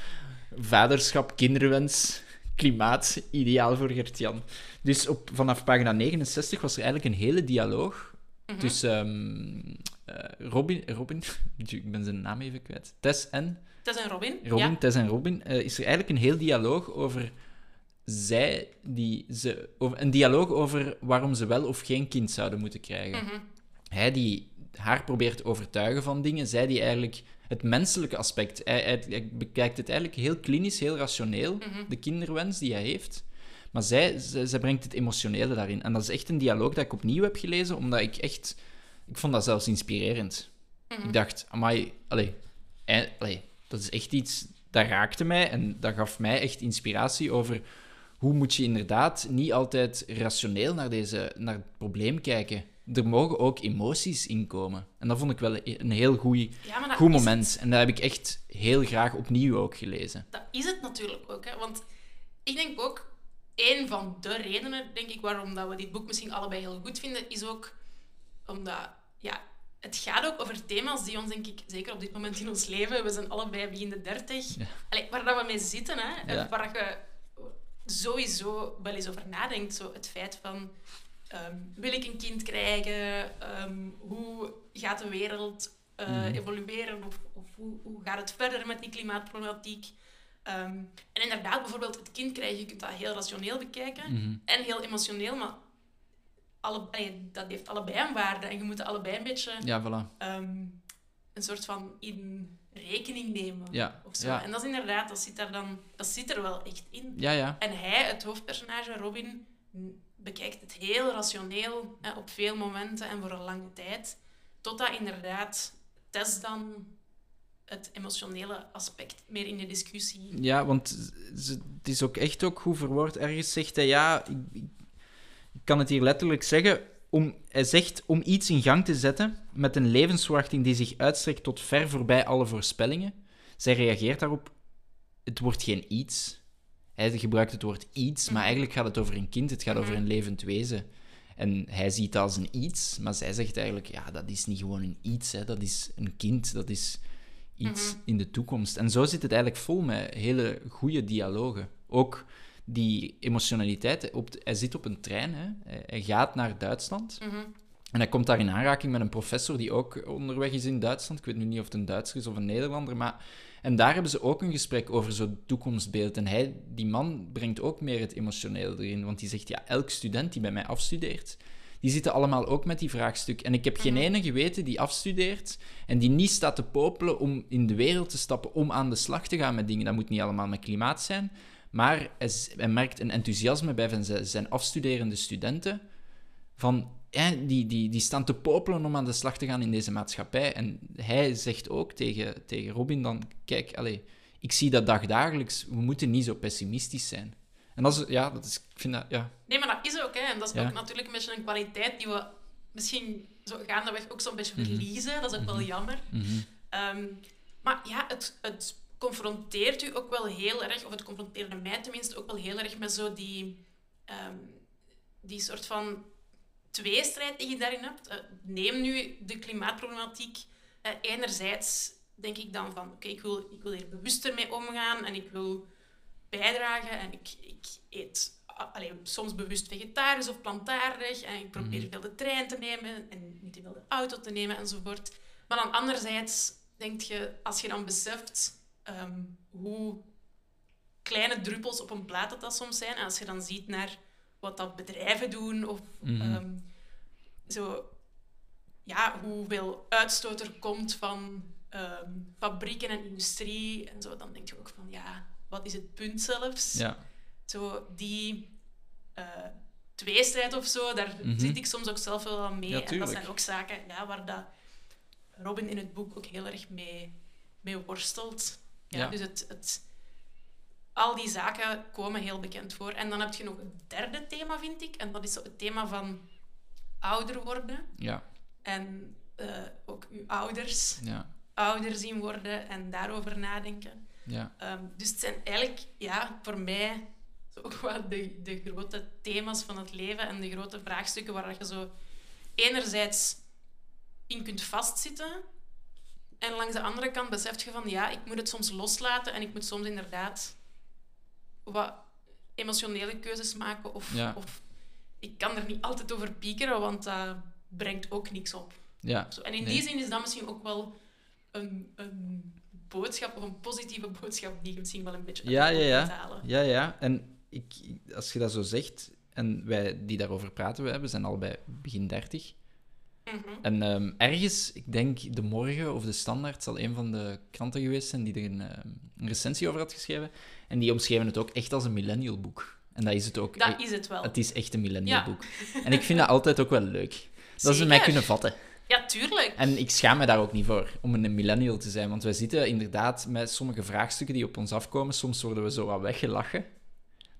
vaderschap, kinderwens, klimaat, ideaal voor Gert-Jan. Dus op, vanaf pagina 69 was er eigenlijk een hele dialoog tussen ehm, eh, Robin, Robin, <laughs> ik ben zijn naam even kwijt, Tess en Dat is een Robin. Robin, Ja. Tess en Robin, eh, is er eigenlijk een heel dialoog over zij die ze, over, een dialoog over waarom ze wel of geen kind zouden moeten krijgen. Mhm. Hij die haar probeert te overtuigen van dingen, zij die eigenlijk het menselijke aspect, hij, hij- hij bekijkt het eigenlijk heel klinisch, heel rationeel, Mhm. de kinderwens die hij heeft. Maar zij, zij, zij brengt het emotionele daarin. En dat is echt een dialoog dat ik opnieuw heb gelezen, omdat ik echt... Ik vond dat zelfs inspirerend. Mhm. Ik dacht, amai, allee, allee, dat is echt iets... Dat raakte mij en dat gaf mij echt inspiratie over hoe moet je inderdaad niet altijd rationeel naar, deze, naar het probleem kijken. Er mogen ook emoties inkomen. En dat vond ik wel een heel goeie, Ja, goed moment. En dat heb ik echt heel graag opnieuw ook gelezen. Dat is het natuurlijk ook. Hè? Want ik denk ook, een van de redenen, denk ik, waarom dat we dit boek misschien allebei heel goed vinden, is ook omdat, ja, het gaat ook over thema's die ons, denk ik, zeker op dit moment in ons leven, we zijn allebei begin de dertig, Ja. allee, waar dat we mee zitten, hè, Ja. waar je sowieso wel eens over nadenkt. Zo het feit van, ehm, wil ik een kind krijgen? Ehm, hoe gaat de wereld eh, Mhm. evolueren? Of, of hoe, hoe gaat het verder met die klimaatproblematiek? Ehm, en inderdaad, bijvoorbeeld het kind krijgen, je kunt dat heel rationeel bekijken Mhm. en heel emotioneel, maar allebei, dat heeft allebei een waarde en je moet allebei een beetje Ja, voilà. ehm, een soort van in rekening nemen. Ja, Of zo. ja. En dat is inderdaad, dat zit, daar dan, dat zit er wel echt in. Ja, ja. En hij, het hoofdpersonage Robin, bekijkt het heel rationeel hè, op veel momenten en voor een lange tijd. Totdat inderdaad Tess dan het emotionele aspect meer in de discussie. Ja, want het is ook echt ook goed verwoord. Ergens zegt hij, ja, ik, ik- kan het hier letterlijk zeggen. Om, hij zegt om iets in gang te zetten met een levensverwachting die zich uitstrekt tot ver voorbij alle voorspellingen. Zij reageert daarop, het wordt geen iets. Hij gebruikt het woord iets, maar eigenlijk gaat het over een kind, het gaat over een levend wezen. En hij ziet het als een iets, maar zij zegt eigenlijk, ja, dat is niet gewoon een iets, hè. dat is een kind, dat is iets Mhm. in de toekomst. En zo zit het eigenlijk vol met hele goede dialogen. Ook die emotionaliteit. Op hij zit op een trein, hè. Hij- hij gaat naar Duitsland. Mhm. En hij komt daar in aanraking met een professor die ook onderweg is in Duitsland. Ik weet nu niet of het een Duitser is of een Nederlander, maar... En daar hebben ze ook een gesprek over zo'n toekomstbeeld. En hij, die man brengt ook meer het emotioneel erin. Want die zegt, ja, elk student die bij mij afstudeert, die zitten allemaal ook met die vraagstuk. En ik heb geen Mhm. ene geweten die afstudeert en die niet staat te popelen om in de wereld te stappen, om aan de slag te gaan met dingen. Dat moet niet allemaal met klimaat zijn. Maar hij, merkt een enthousiasme bij van zijn- zijn afstuderende studenten van, hè, die, die, die staan te popelen om aan de slag te gaan in deze maatschappij. En hij zegt ook tegen, tegen Robin dan, kijk, allez, ik zie dat dagdagelijks, we moeten niet zo pessimistisch zijn. En dat is, ja, dat is, ik vind dat, ja, Nee, maar dat is ook, hè. En dat is Ja. ook natuurlijk een beetje een kwaliteit die we misschien zo gaandeweg ook zo'n beetje Mhm. verliezen. Dat is ook wel jammer. mhm, Ehm, maar ja, het, het confronteert u ook wel heel erg, of het confronteerde mij tenminste ook wel heel erg met zo die, ehm, die soort van tweestrijd die je daarin hebt. Eh, neem nu de klimaatproblematiek. Eh, enerzijds denk ik dan van, oké, ik, wil, ik wil hier bewuster mee omgaan en ik wil bijdragen en ik, ik eet allee, soms bewust vegetarisch of plantaardig en ik probeer Mhm. veel de trein te nemen en niet te veel de auto te nemen enzovoort. Maar dan anderzijds denk je, als je dan beseft ehm, hoe kleine druppels op een plaat dat, dat soms zijn, en als je dan ziet naar wat dat bedrijven doen of Mhm. ehm, zo, ja, hoeveel uitstoot er komt van ehm, fabrieken en industrie en zo, dan denk je ook van ja, wat is het punt zelfs? ja. Zo die eh, tweestrijd of zo, daar Mhm. zit ik soms ook zelf wel aan mee. Ja, en dat zijn ook zaken ja, waar dat Robin in het boek ook heel erg mee, mee worstelt. Ja, Ja. Dus het, het, al die zaken komen heel bekend voor. En dan heb je nog een derde thema, vind ik. En dat is zo het thema van ouder worden. ja, En eh, ook uw ouders. ja. ouder zien worden en daarover nadenken. Ja. Ehm, dus het zijn eigenlijk ja, voor mij zo ook wel de, de grote thema's van het leven en de grote vraagstukken waar je zo enerzijds in kunt vastzitten en langs de andere kant beseft je van ja, ik moet het soms loslaten en ik moet soms inderdaad wat emotionele keuzes maken of, Ja. of ik kan er niet altijd over piekeren, want dat brengt ook niks op. Ja. Zo, en in Nee. die zin is dat misschien ook wel een, een boodschap of een positieve <laughs> boodschap die je misschien wel een beetje Ja, ja, ja. halen. Ja, ja. En ik, als je dat zo zegt, en wij die daarover praten, we zijn allebei begin 30. Mhm. En ehm, ergens, ik denk De Morgen of De Standaard zal een van de kranten geweest zijn die er een, ehm, een recensie over had geschreven. En die omschreven het ook echt als een millennial boek. En dat is het ook. Dat is het wel. Het is echt een millennial Ja. boek. En ik vind dat altijd ook wel leuk. Dat ze mij kunnen vatten. Ja, tuurlijk. En ik schaam me daar ook niet voor, om een millennial te zijn. Want wij zitten inderdaad met sommige vraagstukken die op ons afkomen. Soms worden we zo wat weggelachen.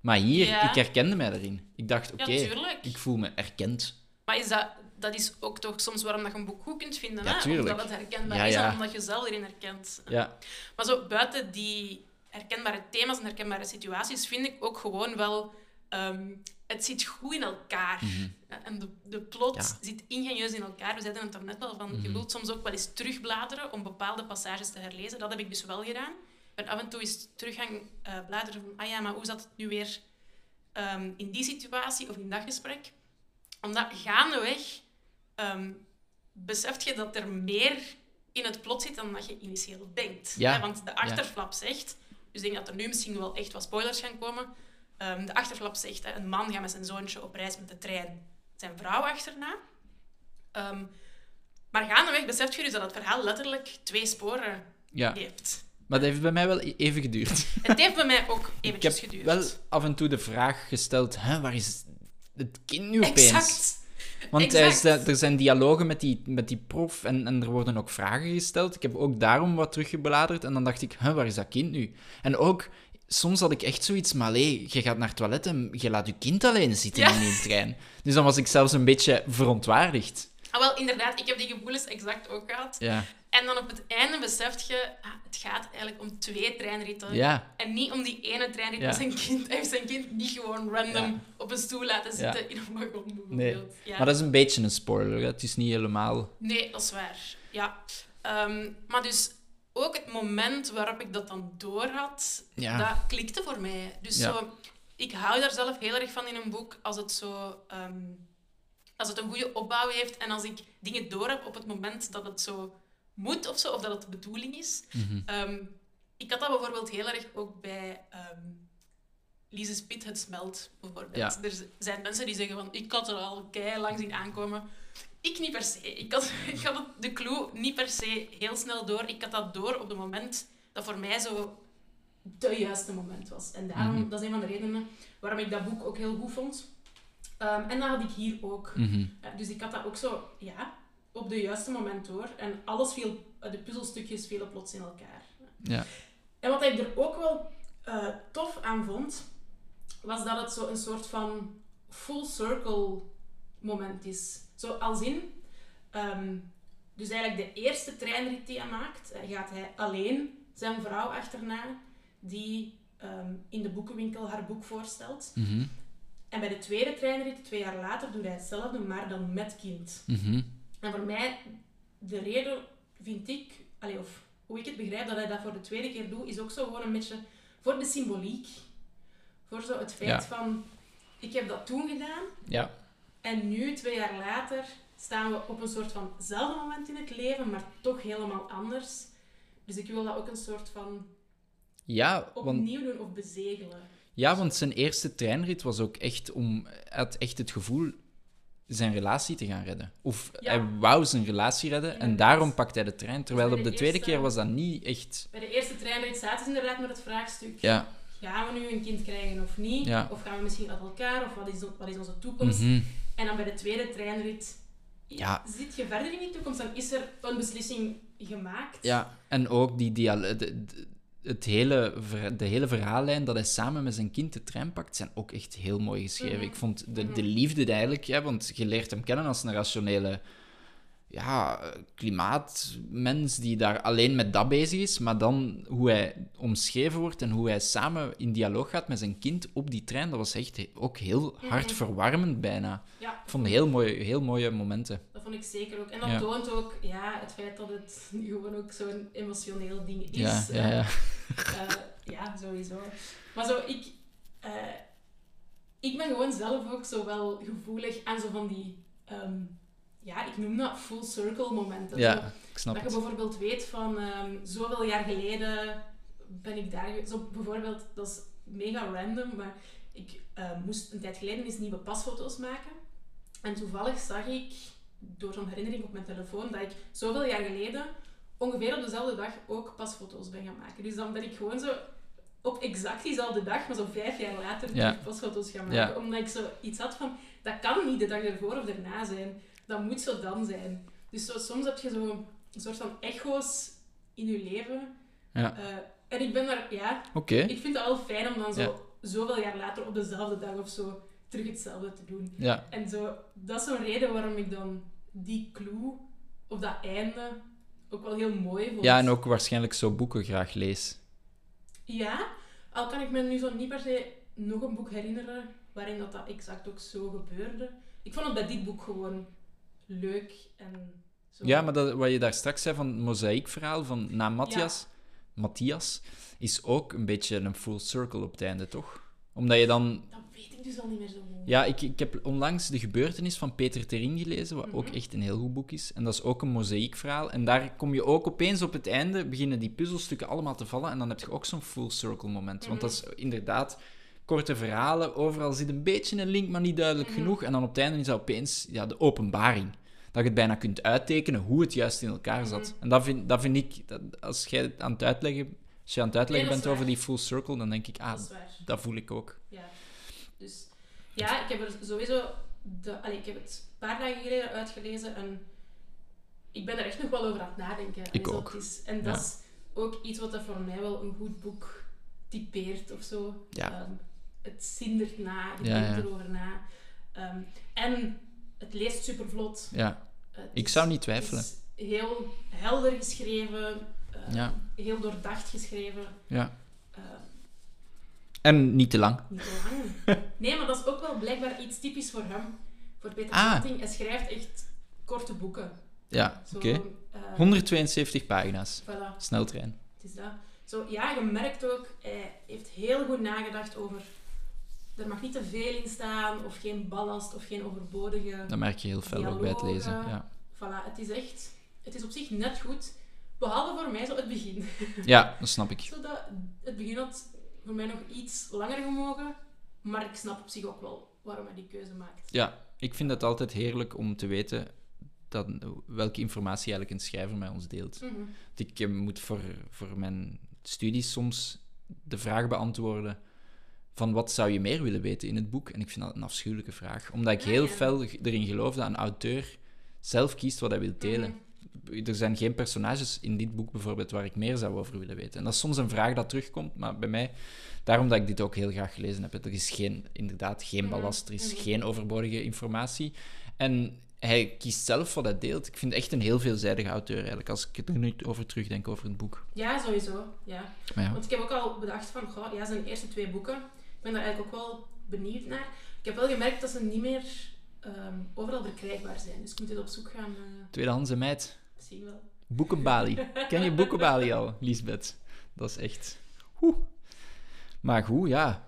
Maar hier, Ja. ik herkende mij daarin. Ik dacht, oké, Ja, ik voel me erkend. Maar is dat, dat is ook toch soms waarom dat je een boek goed kunt vinden. Ja, hè? Omdat het herkenbaar Ja, is en omdat je zelf erin herkent. Ja, Maar zo buiten die herkenbare thema's en herkenbare situaties vind ik ook gewoon wel... ehm, het zit goed in elkaar. En de, de plot Mhm. Zit ingenieus in elkaar. We zeiden het er net wel van. Je Mhm. wilt soms ook wel eens terugbladeren om bepaalde passages te herlezen. Dat heb ik dus wel gedaan. Ben af en toe eens terug gaan eh, bladeren van... Ah ja, maar hoe zat het nu weer ehm, in die situatie of in dat gesprek? Omdat gaandeweg ehm beseft je dat er meer in het plot zit dan dat je initieel denkt. Ja. Hè, Want de achterflap zegt... Dus ik denk dat er nu misschien wel echt wat spoilers gaan komen. Ehm, de achterflap zegt, hè, een man gaat met zijn zoontje op reis met de trein zijn vrouw achterna. Ehm, maar gaandeweg beseft je dus dat het verhaal letterlijk twee sporen ja. heeft. Maar dat heeft bij mij wel e- even geduurd. <laughs> Het heeft bij mij ook Ik eventjes heb geduurd. wel af en toe de vraag gesteld, hè, waar is het kind nu opeens? Exact. Want er, is- er zijn dialogen met die, met die prof en, en er worden ook vragen gesteld. Ik heb ook daarom wat teruggebladerd en dan dacht ik, waar is dat kind nu? En ook, soms had ik echt zoiets, maar allee, je gaat naar het toilet en je laat je kind alleen zitten Ja. in die trein. Dus dan was ik zelfs een beetje verontwaardigd. Ah, wel, inderdaad, ik heb die gevoelens exact ook gehad. Ja, En dan op het einde beseft je, ah, het gaat eigenlijk om twee treinritten. ja, En niet om die ene treinrit Ja. zijn kind. Hij heeft zijn kind niet gewoon random Ja. op een stoel laten zitten in een wagon, nee. bijvoorbeeld. Ja. Maar dat is een beetje een spoiler, het is niet helemaal... Nee, dat is waar. Ja. Ehm, maar dus ook het moment waarop ik dat dan door had, dat klikte voor mij. Dus zo, ik hou daar zelf heel erg van in een boek als het zo... ehm, als het een goede opbouw heeft en als ik dingen door heb op het moment dat het zo moet of zo, of dat het de bedoeling is. Mhm. Ehm, ik had dat bijvoorbeeld heel erg ook bij ehm Lise Spit, Het Smelt, bijvoorbeeld. Ja. Er zijn mensen die zeggen van, ik had er al kei lang zien aankomen. Ik niet per se. Ik had, <laughs> ik had de clue niet per se heel snel door. Ik had dat door op het moment dat voor mij zo de juiste moment was. En daarom, Mhm. dat is een van de redenen waarom ik dat boek ook heel goed vond. Ehm, en dat had ik hier ook. Mhm. Dus ik had dat ook zo, ja, op de juiste moment door. En alles viel, de puzzelstukjes vielen plots in elkaar. Ja. En wat ik er ook wel eh, tof aan vond, was dat het zo een soort van full circle moment is. Zo als in, ehm, dus eigenlijk de eerste treinrit die hij maakt, eh, gaat hij alleen zijn vrouw achterna, die ehm, in de boekenwinkel haar boek voorstelt. Mhm. En bij de tweede treinrit, twee jaar later, doet hij hetzelfde, maar dan met kind. Mhm. En voor mij, de reden vind ik, allee, of hoe ik het begrijp dat hij dat voor de tweede keer doet, is ook zo gewoon een beetje voor de symboliek. Voor zo het feit Ja. van, ik heb dat toen gedaan Ja. en nu, twee jaar later, staan we op een soort van zelfde moment in het leven, maar toch helemaal anders. Dus ik wil dat ook een soort van Ja, want... opnieuw doen of bezegelen. Ja, want zijn eerste treinrit was ook echt om... Hij had echt het gevoel zijn relatie te gaan redden. Of Ja. hij wou zijn relatie redden en daarom pakte hij de trein. Terwijl bij op de de tweede eerste- keer was dat niet echt... Bij de eerste treinrit zaten ze inderdaad met het vraagstuk. Ja. Gaan we nu een kind krijgen of niet? Ja. Of gaan we misschien uit elkaar? Of wat is, wat is onze toekomst? Mhm. En dan bij de tweede treinrit Ja. zit je verder in die toekomst. Dan is er een beslissing gemaakt. Ja, en ook die dialo- de, de- het hele, de hele verhaallijn dat hij samen met zijn kind de trein pakt, zijn ook echt heel mooi geschreven. Mhm. Ik vond de, Mhm. de liefde die eigenlijk, ja, want je leert hem kennen als een rationele ja, klimaatmens die daar alleen met dat bezig is, maar dan hoe hij omschreven wordt en hoe hij samen in dialoog gaat met zijn kind op die trein, dat was echt ook heel hartverwarmend bijna. Ja, Ik vond heel mooie, heel mooie momenten. Vond ik zeker ook. En dat Ja. toont ook ja, het feit dat het <laughs> gewoon ook zo'n emotioneel ding is. Ja, ja, ja. Eh, ja, sowieso. Maar zo, ik, eh, ik ben gewoon zelf ook zo wel gevoelig aan zo van die, ehm, ja, ik noem dat full circle momenten. Zo, Ja, ik snap dat je bijvoorbeeld weet van ehm, zoveel jaar geleden ben ik daar. Zo bijvoorbeeld, dat is mega random, maar ik eh, moest een tijd geleden eens nieuwe pasfoto's maken. En toevallig zag ik, door zo'n herinnering op mijn telefoon, dat ik zoveel jaar geleden ongeveer op dezelfde dag ook pasfoto's ben gaan maken. Dus dan ben ik gewoon zo op exact diezelfde dag, maar zo vijf jaar later, Ja. terug pasfoto's gaan maken. Ja. Omdat ik zo iets had van, dat kan niet de dag ervoor of erna zijn. Dat moet zo dan zijn. Dus zo, soms heb je zo een soort van echo's in je leven. Ja. Eh, en ik ben daar, ja, ik vind het wel fijn om dan zo zoveel jaar later op dezelfde dag of zo terug hetzelfde te doen. En zo, dat is zo'n reden waarom ik dan die clue of dat einde ook wel heel mooi vond. ja, en ook waarschijnlijk zo boeken graag lees. Ja, al kan ik me nu zo niet per se nog een boek herinneren waarin dat, dat exact ook zo gebeurde. Ik vond het bij dit boek gewoon leuk en zo. Ja, maar dat, wat je daar straks zei van het mozaïekverhaal van na Matthias, Matthias, is ook een beetje een full circle op het einde, toch? Omdat je dan... Weet ik dus al niet meer zo goed. Ja, ik, ik heb onlangs De Gebeurtenis van Peter Terring gelezen, wat ook Mhm. echt een heel goed boek is. En dat is ook een mozaïekverhaal. En daar kom je ook opeens op het einde, beginnen die puzzelstukken allemaal te vallen. En dan heb je ook zo'n full circle moment. Want dat is inderdaad korte verhalen, overal zit een beetje een link, maar niet duidelijk Mhm. genoeg. En dan op het einde is dat opeens ja, de openbaring. Dat je het bijna kunt uittekenen hoe het juist in elkaar zat. Mhm. En dat vind, dat vind ik, dat, als jij het aan het uitleggen, als je aan het uitleggen Nee, bent over die full circle, dan denk ik, ah, Dat dat voel ik ook. Ja. Dus ja, ik heb er sowieso... De, allee, ik heb het een paar dagen geleden uitgelezen en ik ben er echt nog wel over aan het nadenken. Ik Allee, zo, ook. het is- en dat Ja. is ook iets wat dat voor mij wel een goed boek typeert of zo. Ja. Ehm, het zindert na, je Ja, denkt erover na. Ehm, en het leest super vlot. Ja, ik zou niet twijfelen. Het is heel helder geschreven, Ja. heel doordacht geschreven. ja. En niet te lang. niet te lang. <laughs> Nee, maar dat is ook wel blijkbaar iets typisch voor hem. Voor Peter Ah. Hij schrijft echt korte boeken. Ja, oké. eh, 172 pagina's. Voilà, Sneltrein. het is dat. Zo, ja, je merkt ook, hij heeft heel goed nagedacht over... Er mag niet te veel in staan, of geen ballast, of geen overbodige... Dat merk je heel fel ook bij het lezen. Ja, Voilà, het is echt... Het is op zich net goed. Behalve voor mij zo het begin. ja <laughs> dat snap ik. Zodat het begin had voor mij nog iets langer gemogen. Maar ik snap op zich ook wel waarom hij die keuze maakt. Ja, ik vind het altijd heerlijk om te weten dat, welke informatie eigenlijk een schrijver met ons deelt. Mhm. Want Ik eh, moet voor, voor mijn studies soms de vraag beantwoorden van wat zou je meer willen weten in het boek? En ik vind dat een afschuwelijke vraag. Omdat ik Ah, heel ja. fel erin geloof dat een auteur zelf kiest wat hij wil delen. Er zijn geen personages in dit boek bijvoorbeeld waar ik meer zou over willen weten. En dat is soms een vraag dat terugkomt, maar bij mij, daarom dat ik dit ook heel graag gelezen heb. Er is geen, inderdaad geen Mhm, ballast, er is mhm. geen overbodige informatie. En hij kiest zelf wat hij deelt. Ik vind het echt een heel veelzijdige auteur eigenlijk, als ik er nu over terugdenk over het boek. Ja, sowieso. Ja. Want ik heb ook al bedacht van, goh, ja, zijn eerste twee boeken. Ik ben daar eigenlijk ook wel benieuwd naar. Ik heb wel gemerkt dat ze niet meer ehm, overal verkrijgbaar zijn. Dus ik moet dit op zoek gaan eh, tweedehandse meid. Zien wel. Boekenbali. <laughs> Ken je Boekenbali al, Lisbeth? Dat is echt... Oeh. Maar goed, ja.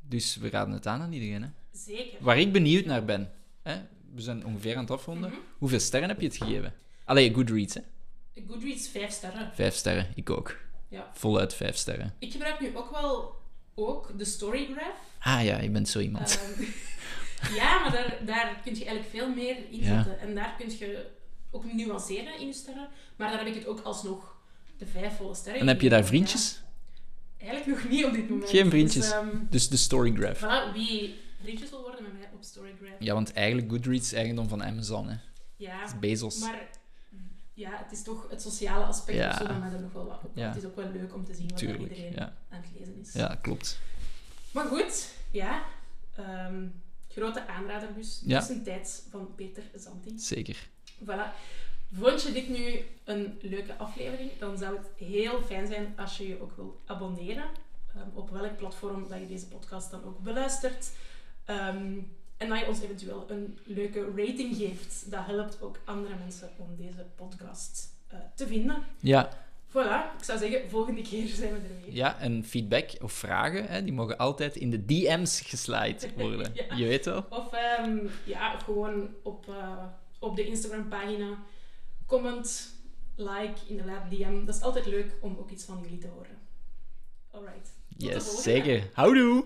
Dus we raden het aan aan iedereen. Hè. Zeker. Waar ik benieuwd naar ben. Hè? We zijn ongeveer aan het afronden. Mhm. Hoeveel sterren heb je het gegeven? Allee, Goodreads, hè? Goodreads, vijf sterren. Vijf sterren. Ik ook. Ja. Voluit vijf sterren. Ik gebruik nu ook wel ook de Storygraph. Ah ja, je bent zo iemand. Ehm, <laughs> ja, maar daar, daar kun je eigenlijk veel meer in Ja. zetten. En daar kun je ook nuanceren in je sterren. Maar daar heb ik het ook alsnog de vijf volle sterren en heb je daar vriendjes? Ja, eigenlijk nog niet op dit moment. Geen vriendjes. Dus, ehm, Dus de Storygraph. voilà, wie vriendjes wil worden met mij op Storygraph. Ja, want eigenlijk Goodreads is eigendom van Amazon, hè. Ja, Dat is Bezos. maar ja, het is toch het sociale aspect Ja. of zo dat mij er nog wel wat op. Ja. Het is ook wel leuk om te zien wat Tuurlijk, iedereen ja. aan het lezen is. Ja, klopt. Maar goed, ja. ehm, grote aanrader dus. Ja. Tussentijds van Peter Zanti. Zeker. Voilà. Vond je dit nu een leuke aflevering? Dan zou het heel fijn zijn als je je ook wil abonneren. ehm, op welk platform dat je deze podcast dan ook beluistert. Ehm, en dat je ons eventueel een leuke rating geeft. Dat helpt ook andere mensen om deze podcast eh, te vinden. Ja, Voilà, ik zou zeggen, volgende keer zijn we er weer. ja, en feedback of vragen, hè, die mogen altijd in de DM's geslide <laughs> worden. Ja. Je weet wel. Of ehm, ja, gewoon op, eh, op de Instagram-pagina. Comment, like, inderdaad, DM. Dat is altijd leuk om ook iets van jullie te horen. Alright. De Yes, zeker. Houdoe!